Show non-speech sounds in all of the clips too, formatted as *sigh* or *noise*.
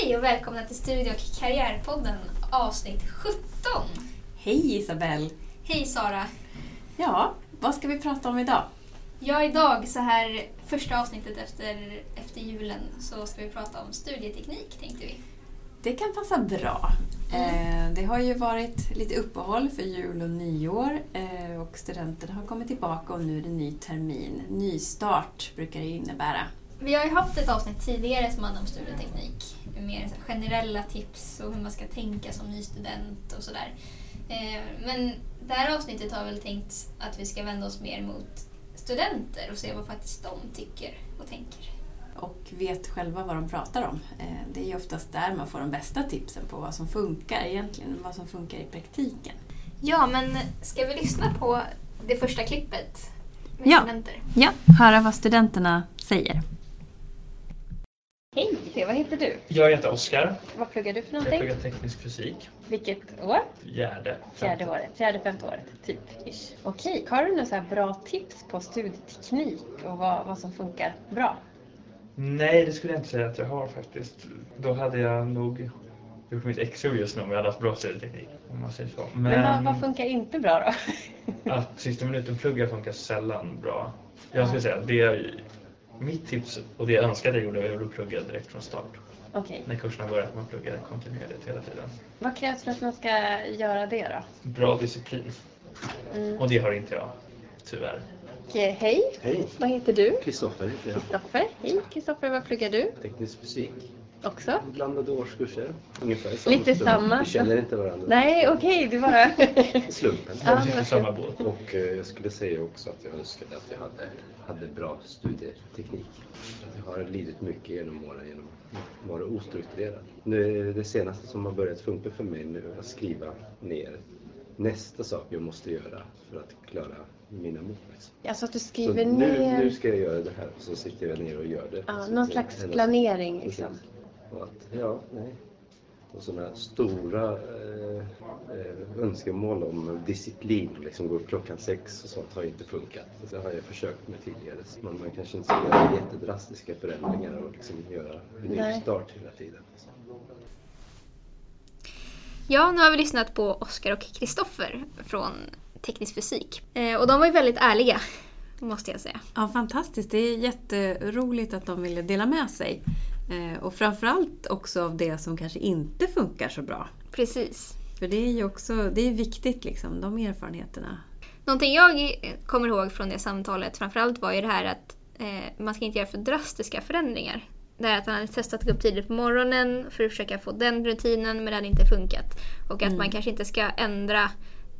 Hej och välkomna till Studie och karriärpodden avsnitt 17. Hej Isabelle! Hej Sara! Ja, vad ska vi prata om idag? Ja, idag så här första avsnittet efter, efter julen så ska vi prata om studieteknik tänkte vi. Det kan passa bra. Eh, det har ju varit lite uppehåll för jul och nyår eh, och studenterna har kommit tillbaka och nu är det ny termin. Nystart brukar det innebära. Vi har ju haft ett avsnitt tidigare som handlade om studieteknik. Mer så här generella tips och hur man ska tänka som ny student och sådär. Eh, Men det här avsnittet har väl tänkt att vi ska vända oss mer mot studenter och se vad faktiskt de tycker och tänker. Och vet själva vad de pratar om. Eh, det är ju oftast där man får de bästa tipsen på vad som funkar egentligen, vad som funkar i praktiken. Ja, men ska vi lyssna på det första klippet med Ja. studenter? Ja, höra vad studenterna säger. Hej, vad heter du? Jag heter Oskar. Vad pluggar du för Jag någonting? pluggar teknisk fysik. Vilket år? Fjärde. Fjärde året. Fjärde, femte året, typ. Ish. Okej, har du några så här bra tips på studieteknik och vad, vad som funkar bra? Nej, det skulle jag inte säga att jag har faktiskt. Då hade jag nog gjort mitt extra just nu om jag hade haft bra studieteknik. Om man säger så. Men, Men, vad, vad funkar inte bra då? att sista minuten plugga funkar sällan bra. Jag skulle säga att det mitt tips och det jag önskade jag gjorde var att plugga direkt från start. Okej, När kurserna börjar, att man pluggar kontinuerligt hela tiden. vad krävs för att man ska göra det då? Bra disciplin. Mm. Och det har inte jag, tyvärr. Okej, hej, Hej, vad heter du? Kristoffer heter jag. Kristoffer. Hej Kristoffer, vad pluggar du? Teknisk fysik. Också? Blandade årskurser. Ungefär samma Lite stund. samma. Vi känner inte varandra. Nej, okej, du bara... Slumpen. Ja. Sitter i samma båt. Och eh, jag skulle säga också att jag önskade att jag hade, hade bra studieteknik. Jag har lidit mycket genom åren genom att vara ostrukturerad. Nu är det det senaste som har börjat funka för mig nu att skriva ner nästa sak jag måste göra för att klara mina mål. liksom. Alltså att du Så skriver nu, ner... nu ska jag göra det här och så sitter jag ner och gör det. Ja, Så någon slags planering liksom. Precis. Och att, ja, nej. Och sådana stora eh, eh, önskemål om disciplin, liksom gå upp klockan sex och sånt har inte funkat. Det har jag försökt med tidigare. Man, man kanske inte ska göra jättedrastiska förändringar och liksom göra en ny start hela tiden. Ja, nu har vi lyssnat på Oskar och Kristoffer från teknisk fysik. Eh, och de var ju väldigt ärliga, *laughs* måste jag säga. Ja, fantastiskt. Det är jätteroligt att de ville dela med sig. Eh, och framförallt också av det som kanske inte funkar så bra. Precis. För det är ju också det är viktigt, liksom, de erfarenheterna. Någonting jag kommer ihåg från det samtalet framförallt var ju det här att eh, man ska inte göra för drastiska förändringar. Det här att han hade testat att gå upp tidigt på morgonen för att försöka få den rutinen men det hade inte funkat. Och att Mm. man kanske inte ska ändra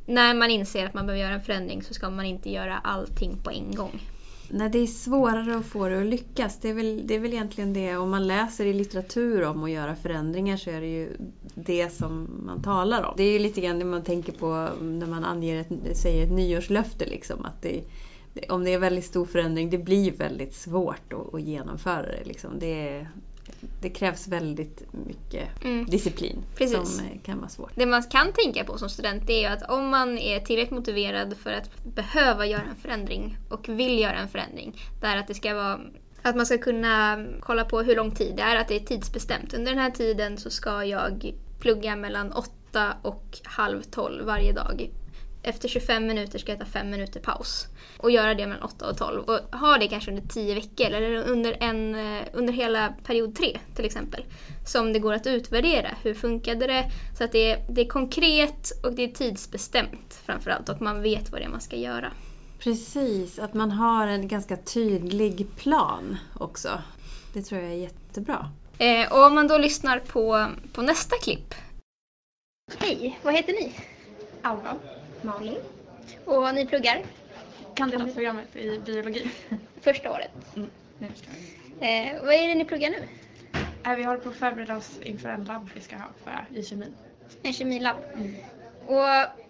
när man inser att man behöver göra en förändring så ska man inte göra allting på en gång. Nej, det är svårare att få det att lyckas. Det är, väl, det är väl egentligen det, om man läser i litteratur om att göra förändringar så är det ju det som man talar om. Det är ju lite grann det man tänker på när man anger ett, säger ett nyårslöfte. Liksom, att det, om det är väldigt stor förändring, det blir väldigt svårt att, att genomföra det. Liksom. Det, det krävs väldigt mycket Mm. disciplin Precis. som kan vara svårt. Det man kan tänka på som student är ju att om man är tillräckligt motiverad för att behöva göra en förändring och vill göra en förändring. Det är att det ska vara att man ska kunna kolla på hur lång tid det är, att det är tidsbestämt. Under den här tiden så ska jag plugga mellan 8 och halv 12 varje dag. Efter 25 minuter ska jag ta 5 minuter paus. Och göra det mellan 8 och 12. Och ha det kanske under 10 veckor eller under, en, eh, under hela period 3 till exempel. Som det går att utvärdera. Hur funkade det? Så att det är, det är konkret och det är tidsbestämt framförallt. Och man vet vad det är man ska göra. Precis, att man har en ganska tydlig plan också. Det tror jag är jättebra. Eh, och om man då lyssnar på, på nästa klipp. Hej, vad heter ni? Alva, Malin. Och ni pluggar kandidatprogrammet i biologi. första året. Mm. Eh, vad är det ni pluggar nu? Äh, Vi håller på att förbereda oss inför en labb vi ska ha för, i kemin. En kemilab. Och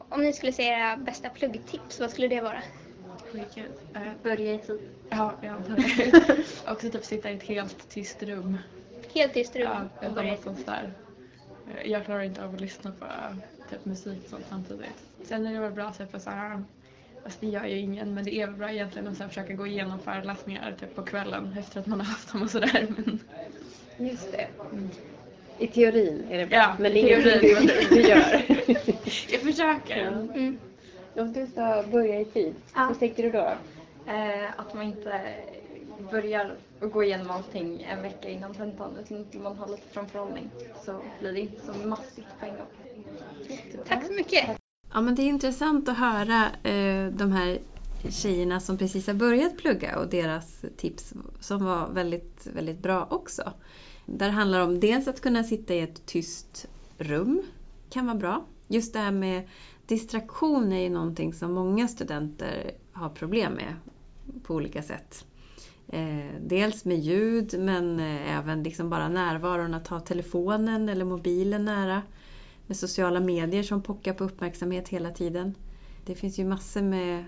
om ni skulle säga era bästa pluggtips, vad skulle det vara? Skitkul. Äh, Börja i tid. Ja, ja. Och så typ sitta i ett helt tyst rum. Helt tyst rum Ja, utan börja. något sånt där. Eh, Jag klarar inte av att lyssna på typ musik och sånt samtidigt. Sen är det väl bra typ att så här, Fast det gör ju ingen, men det är väl bra egentligen att så här försöka gå igenom föreläsningar typ på kvällen efter att man har haft dem och sådär. *laughs* Men Just det. I teorin är det bra, Ja, men i ingenting teorin. du, du gör. *laughs* Jag försöker. Mm. Om du ska börja i tid, Ja. vad tänkte du då? Eh, att man inte börjar att gå igenom allting en vecka innan tentan utan man har lite framförhållning så blir det inte så massivt på en gång. Tack så mycket. Ja, men det är intressant att höra eh, de här tjejerna som precis har börjat plugga och deras tips som var väldigt, väldigt bra också. Där handlar det om dels att kunna sitta i ett tyst rum, kan vara bra. Just det här med distraktion är ju någonting som många studenter har problem med på olika sätt. Eh, dels med ljud men eh, även liksom bara närvaron att ha telefonen eller mobilen nära med sociala medier som pockar på uppmärksamhet hela tiden. Det finns ju massor med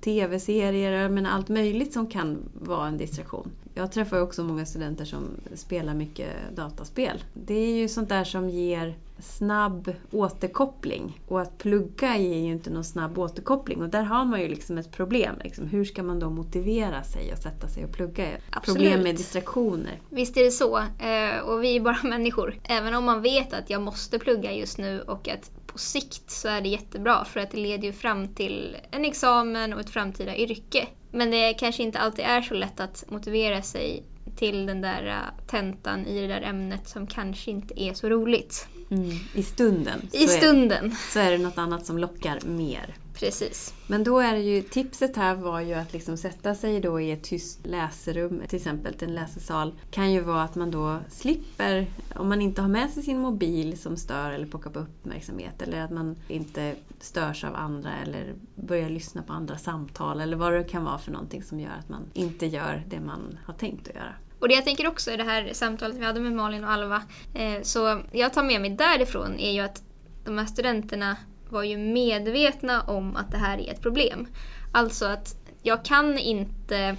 tv-serier men allt möjligt som kan vara en distraktion. Jag träffar också många studenter som spelar mycket dataspel. Det är ju sånt där som ger snabb återkoppling. Och att plugga ger ju inte någon snabb återkoppling. Och där har man ju liksom ett problem. Liksom. Hur ska man då motivera sig att sätta sig och plugga? Absolut. Problem med distraktioner. Visst är det så. Eh, Och vi är bara *laughs* människor. Även om man vet att jag måste plugga just nu och att på sikt så är det jättebra för att det leder ju fram till en examen och ett framtida yrke. Men det kanske inte alltid är så lätt att motivera sig till den där äh, tentan i det där ämnet som kanske inte är så roligt. Mm. I stunden. I så är- stunden. så är det något annat som lockar mer. Precis. Men då är ju, tipset här var ju att liksom sätta sig då i ett tyst läsrum, till exempel till en läsesal. Kan ju vara att man då slipper, om man inte har med sig sin mobil som stör eller pockar på uppmärksamhet. Eller att man inte störs av andra eller börjar lyssna på andra samtal. Eller vad det kan vara för någonting som gör att man inte gör det man har tänkt att göra. Och det jag tänker också i det här samtalet vi hade med Malin och Alva, eh, så jag tar med mig därifrån är ju att de här studenterna var ju medvetna om att det här är ett problem. Alltså att jag kan inte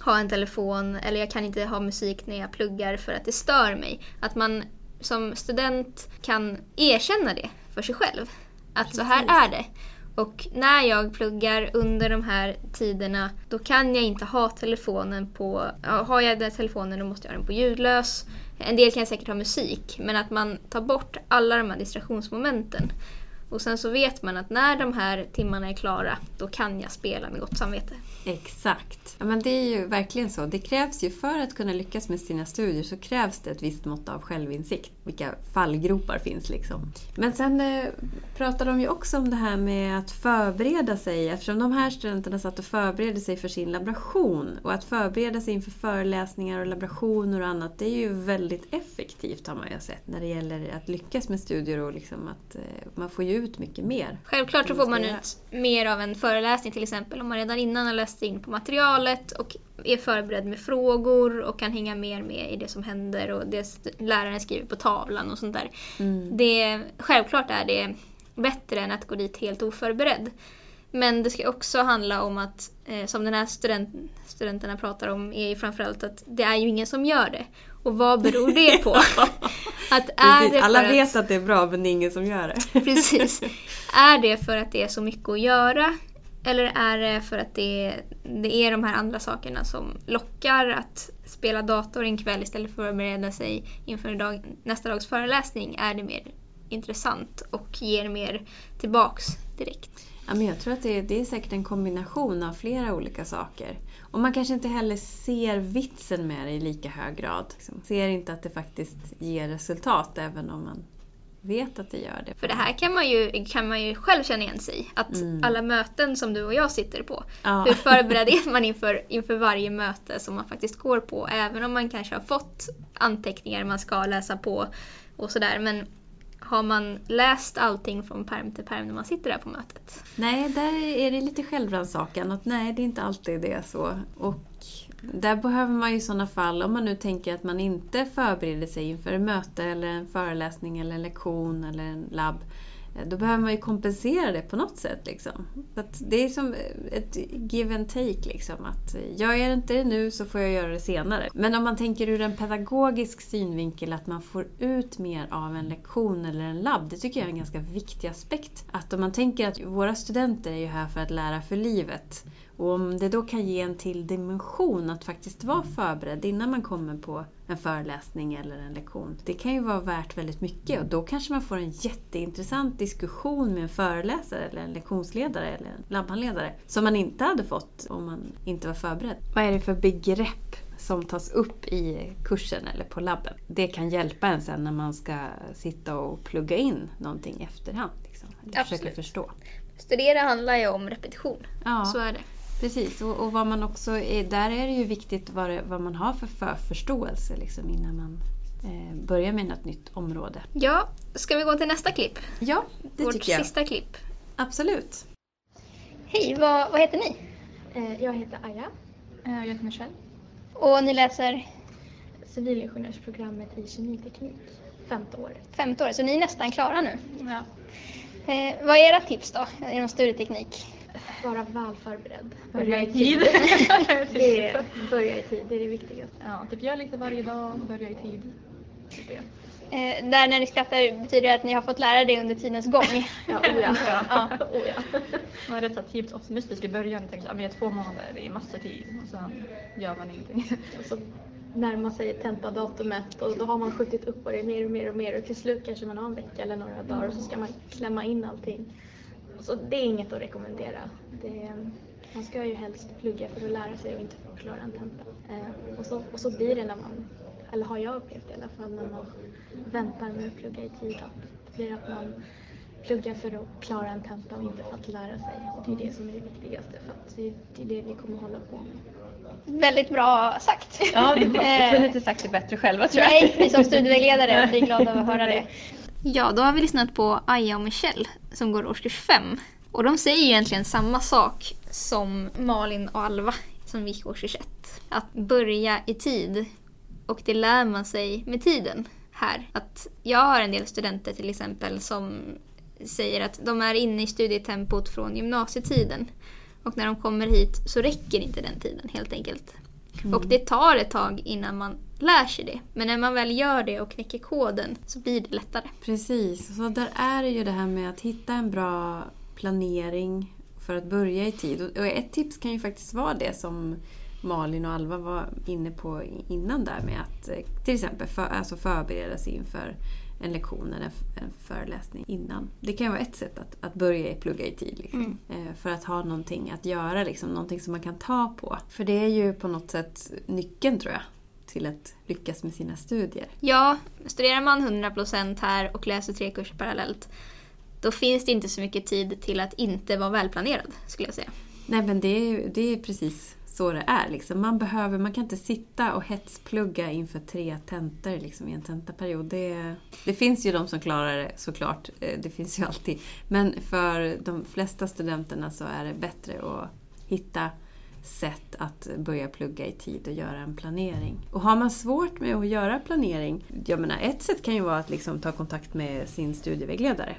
ha en telefon eller jag kan inte ha musik när jag pluggar för att det stör mig. Att man som student kan erkänna det för sig själv. Att så här är det. Och när jag pluggar under de här tiderna då kan jag inte ha telefonen på... Har jag den telefonen då måste jag ha den på ljudlös. En del kan säkert ha musik men att man tar bort alla de här distraktionsmomenten. Och sen så vet man att när de här timmarna är klara då kan jag spela med gott samvete. Exakt. Ja, men det är ju verkligen så. Det krävs ju för att kunna lyckas med sina studier så krävs det ett visst mått av självinsikt. Vilka fallgropar finns liksom. Men sen eh, pratar de ju också om det här med att förbereda sig. Eftersom de här studenterna satt och förberedde sig för sin laboration. Och att förbereda sig inför föreläsningar och laborationer och annat. Det är ju väldigt effektivt har man ju sett. När det gäller att lyckas med studier och liksom att eh, man får ju ut mycket mer. Självklart så får man ut mer av en föreläsning till exempel om man redan innan har läst in på materialet och är förberedd med frågor och kan hänga mer med i det som händer och det läraren skriver på tavlan och sånt där. Mm. Det, självklart är det bättre än att gå dit helt oförberedd. Men det ska också handla om att, eh, som den här student, studenterna pratar om, är ju framförallt att det är ju ingen som gör det. Och vad beror det på? *laughs* att är Precis, det Alla för vet att det är bra men det är ingen som gör det. *laughs* Precis. Är det för att det är så mycket att göra? Eller är det för att det är, det är de här andra sakerna som lockar att spela dator en kväll istället för att förbereda sig inför dag, nästa dags föreläsning? Är det mer intressant och ger mer tillbaks direkt? Ja, men jag tror att det är, det är säkert en kombination av flera olika saker. Och man kanske inte heller ser vitsen med det i lika hög grad. Liksom. Ser inte att det faktiskt ger resultat även om man vet att det gör det. För det här kan man ju, kan man ju själv känna igen sig i. Att Mm. alla möten som du och jag sitter på, Ja. hur förberedd *laughs* är man inför, inför varje möte som man faktiskt går på? Även om man kanske har fått anteckningar man ska läsa på och sådär. Men har man läst allting från perm till perm när man sitter där på mötet? Nej, där är det lite självrannsakan. Att nej, det är inte alltid det är så. Och där behöver man ju i sådana fall, om man nu tänker att man inte förbereder sig inför ett möte eller en föreläsning eller en lektion eller en labb. Eh, då behöver man ju kompensera det på något sätt. Liksom. Att det är som eh, ett give and take. Liksom, att eh, gör jag inte det nu så får jag göra det senare. Men om man tänker ur en pedagogisk synvinkel att man får ut mer av en lektion eller en labb. Det tycker jag är en ganska viktig aspekt. Att om man tänker att våra studenter är ju här för att lära för livet. Och om det då kan ge en till dimension att faktiskt vara förberedd innan man kommer på en föreläsning eller en lektion. Det kan ju vara värt väldigt mycket och då kanske man får en jätteintressant diskussion med en föreläsare eller en lektionsledare eller en labbhandledare som man inte hade fått om man inte var förberedd. Vad är det för begrepp som tas upp i kursen eller på labben? Det kan hjälpa en sen när man ska sitta och plugga in någonting i efterhand. Liksom, eller försöka Absolut. förstå. Studera handlar ju om repetition. Ja. Så är det. Precis, och, och vad man också är, där är det ju viktigt vad, det, vad man har för förförståelse liksom, innan man eh, börjar med något nytt område. Ja, ska vi gå till nästa klipp? Ja, det Vårt tycker jag. sista klipp. Absolut. Hej, vad, vad heter ni? Eh, Jag heter Aja. Eh, Jag heter Michelle. Och ni läser Civilingenjörsprogrammet i kemiteknik. Femte året. femte året, så ni är nästan klara nu. Ja. Eh, vad är era tips då inom studieteknik? Vara väl förberedd. Börja i tid. *laughs* Det är, börja i tid, det är det viktigaste. ja, typ gör lite varje dag, börja i tid. Det. Eh, där när ni skrattar betyder det att ni har fått lära det under tidens gång. *laughs* Ja, oh *laughs* ja. Ja. oh ja. Man är rätt optimistisk i början och tänker att det är två månader, det är massor tid. Och sen gör man ingenting. Och så närmar sig tentadatumet och då har man skjutit upp på det mer och mer och mer och till slut kanske man har en vecka eller några dagar och så ska man klämma in allting. Så det är inget att rekommendera. Det, man ska ju helst plugga för att lära sig och inte för att klara en tenta. Eh, och, så, och så blir det när man, eller har jag upplevt i alla fall, när man väntar med att plugga i tid. Att det blir att man pluggar för att klara en tenta och inte för att lära sig. Och det är det som är det viktigaste för att det, det är det vi kommer hålla på med. Väldigt bra sagt. Ja, vi kunde inte sagt det bättre själva tror jag. Nej, vi som studievägledare blir glada att höra det. *laughs* Ja, då har vi lyssnat på Aja och Michelle som går årskurs 5. Och de säger ju egentligen samma sak som Malin och Alva som gick årskurs 1. Att börja i tid. Och det lär man sig med tiden här. Att jag har en del studenter till exempel som säger att de är inne i studietempot från gymnasietiden. Och när de kommer hit så räcker inte den tiden helt enkelt. Och det tar ett tag innan man lär sig det. Men när man väl gör det och knäcker koden så blir det lättare. Precis, så där är det ju det här med att hitta en bra planering för att börja i tid. Och- Och ett tips kan ju faktiskt vara det som Malin och Alva var inne på innan där med att eh, till exempel för, alltså förbereda sig inför en lektion eller en föreläsning innan. Det kan vara ett sätt att, att börja plugga i tid. Liksom. Eh, För att ha någonting att göra, liksom, någonting som man kan ta på. För det är ju på något sätt nyckeln tror jag till att lyckas med sina studier. Ja, studerar man 100% här och läser tre kurser parallellt då finns det inte så mycket tid till att inte vara välplanerad skulle jag säga. Nej men det är, det är precis så det är. Liksom. Man, behöver, man kan inte sitta och hetsplugga inför tre tentor liksom, i en tentaperiod. Det, det finns ju de som klarar det såklart, eh, det finns ju alltid. Men för de flesta studenterna så är det bättre att hitta sätt att börja plugga i tid och göra en planering. Och har man svårt med att göra planering, jag menar ett sätt kan ju vara att liksom ta kontakt med sin studievägledare.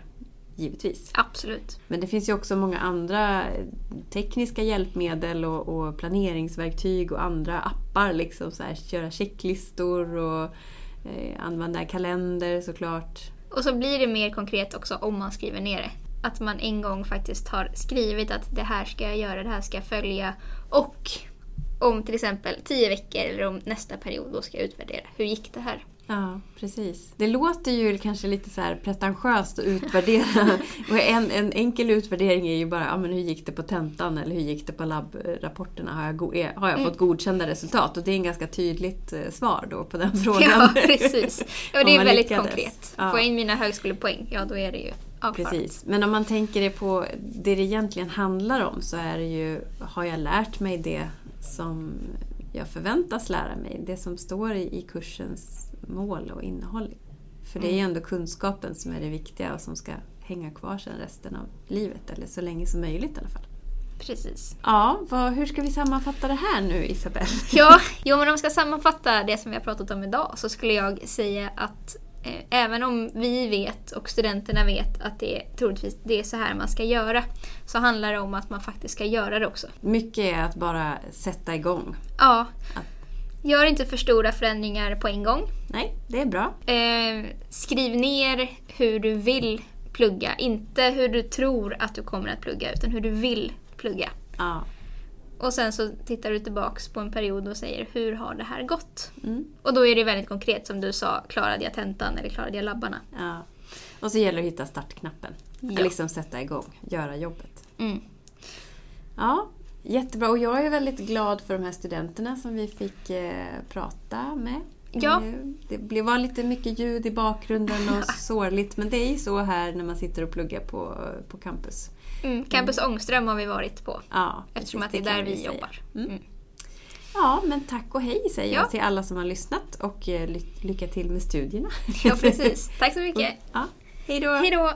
Givetvis. Absolut. Men det finns ju också många andra tekniska hjälpmedel och, och planeringsverktyg och andra appar. Liksom så här, köra checklistor och eh, använda kalender såklart. Och så blir det mer konkret också om man skriver ner det. Att man en gång faktiskt har skrivit att det här ska jag göra, det här ska jag följa. Och om till exempel tio veckor eller om nästa period då ska jag utvärdera. Hur gick det här? Ja, precis. Det låter ju kanske lite så här pretentiöst att utvärdera. *laughs* och en, en enkel utvärdering är ju bara, ja, men hur gick det på tentan eller hur gick det på labbrapporterna? Har jag, är- har jag fått godkända resultat? Och det är en ganska tydligt eh, svar då på den *laughs* frågan. Ja, precis. Om det är väldigt lyckades. konkret. Ja. Får jag in mina högskolepoäng, ja då är det ju avklarat. Precis. Men om man tänker det på det det egentligen handlar om så är det ju, har jag lärt mig det som jag förväntas lära mig? Det som står i, i kursens mål och innehåll. För det är ju ändå kunskapen som är det viktiga och som ska hänga kvar sen resten av livet. Eller så länge som möjligt i alla fall. Precis. Ja, vad, hur ska vi sammanfatta det här nu Isabelle? *laughs* Ja, *laughs* jo, men om jag ska sammanfatta det som vi har pratat om idag så skulle jag säga att eh, även om vi vet och studenterna vet att det är troligtvis det är så här man ska göra så handlar det om att man faktiskt ska göra det också. Mycket är att bara sätta igång. Ja. Gör inte för stora förändringar på en gång. Nej, det är bra. Eh, skriv ner hur du vill plugga. Inte hur du tror att du kommer att plugga utan hur du vill plugga. Ja, Och sen så tittar du tillbaks på en period och säger hur har det här gått? Mm. Och då är det väldigt konkret som du sa, klarade jag tentan eller klarade jag labbarna? Ja. Och så gäller det att hitta startknappen. Ja. Liksom sätta igång, göra jobbet. Mm. Ja, jättebra. Och jag är väldigt glad för de här studenterna som vi fick eh, prata med. Ja. Eh, Det blev- var lite mycket ljud i bakgrunden och *laughs* sårligt. Men det är ju så här när man sitter och pluggar på, på campus. Mm. Campus Ångström har vi varit på. Ja, Eftersom att det är där vi säga. jobbar. Mm. Mm. Ja, men tack och hej säger Ja. jag till alla som har lyssnat och eh, ly- lycka till med studierna. Ja, precis. Tack så mycket. *laughs* Ja! Hej då!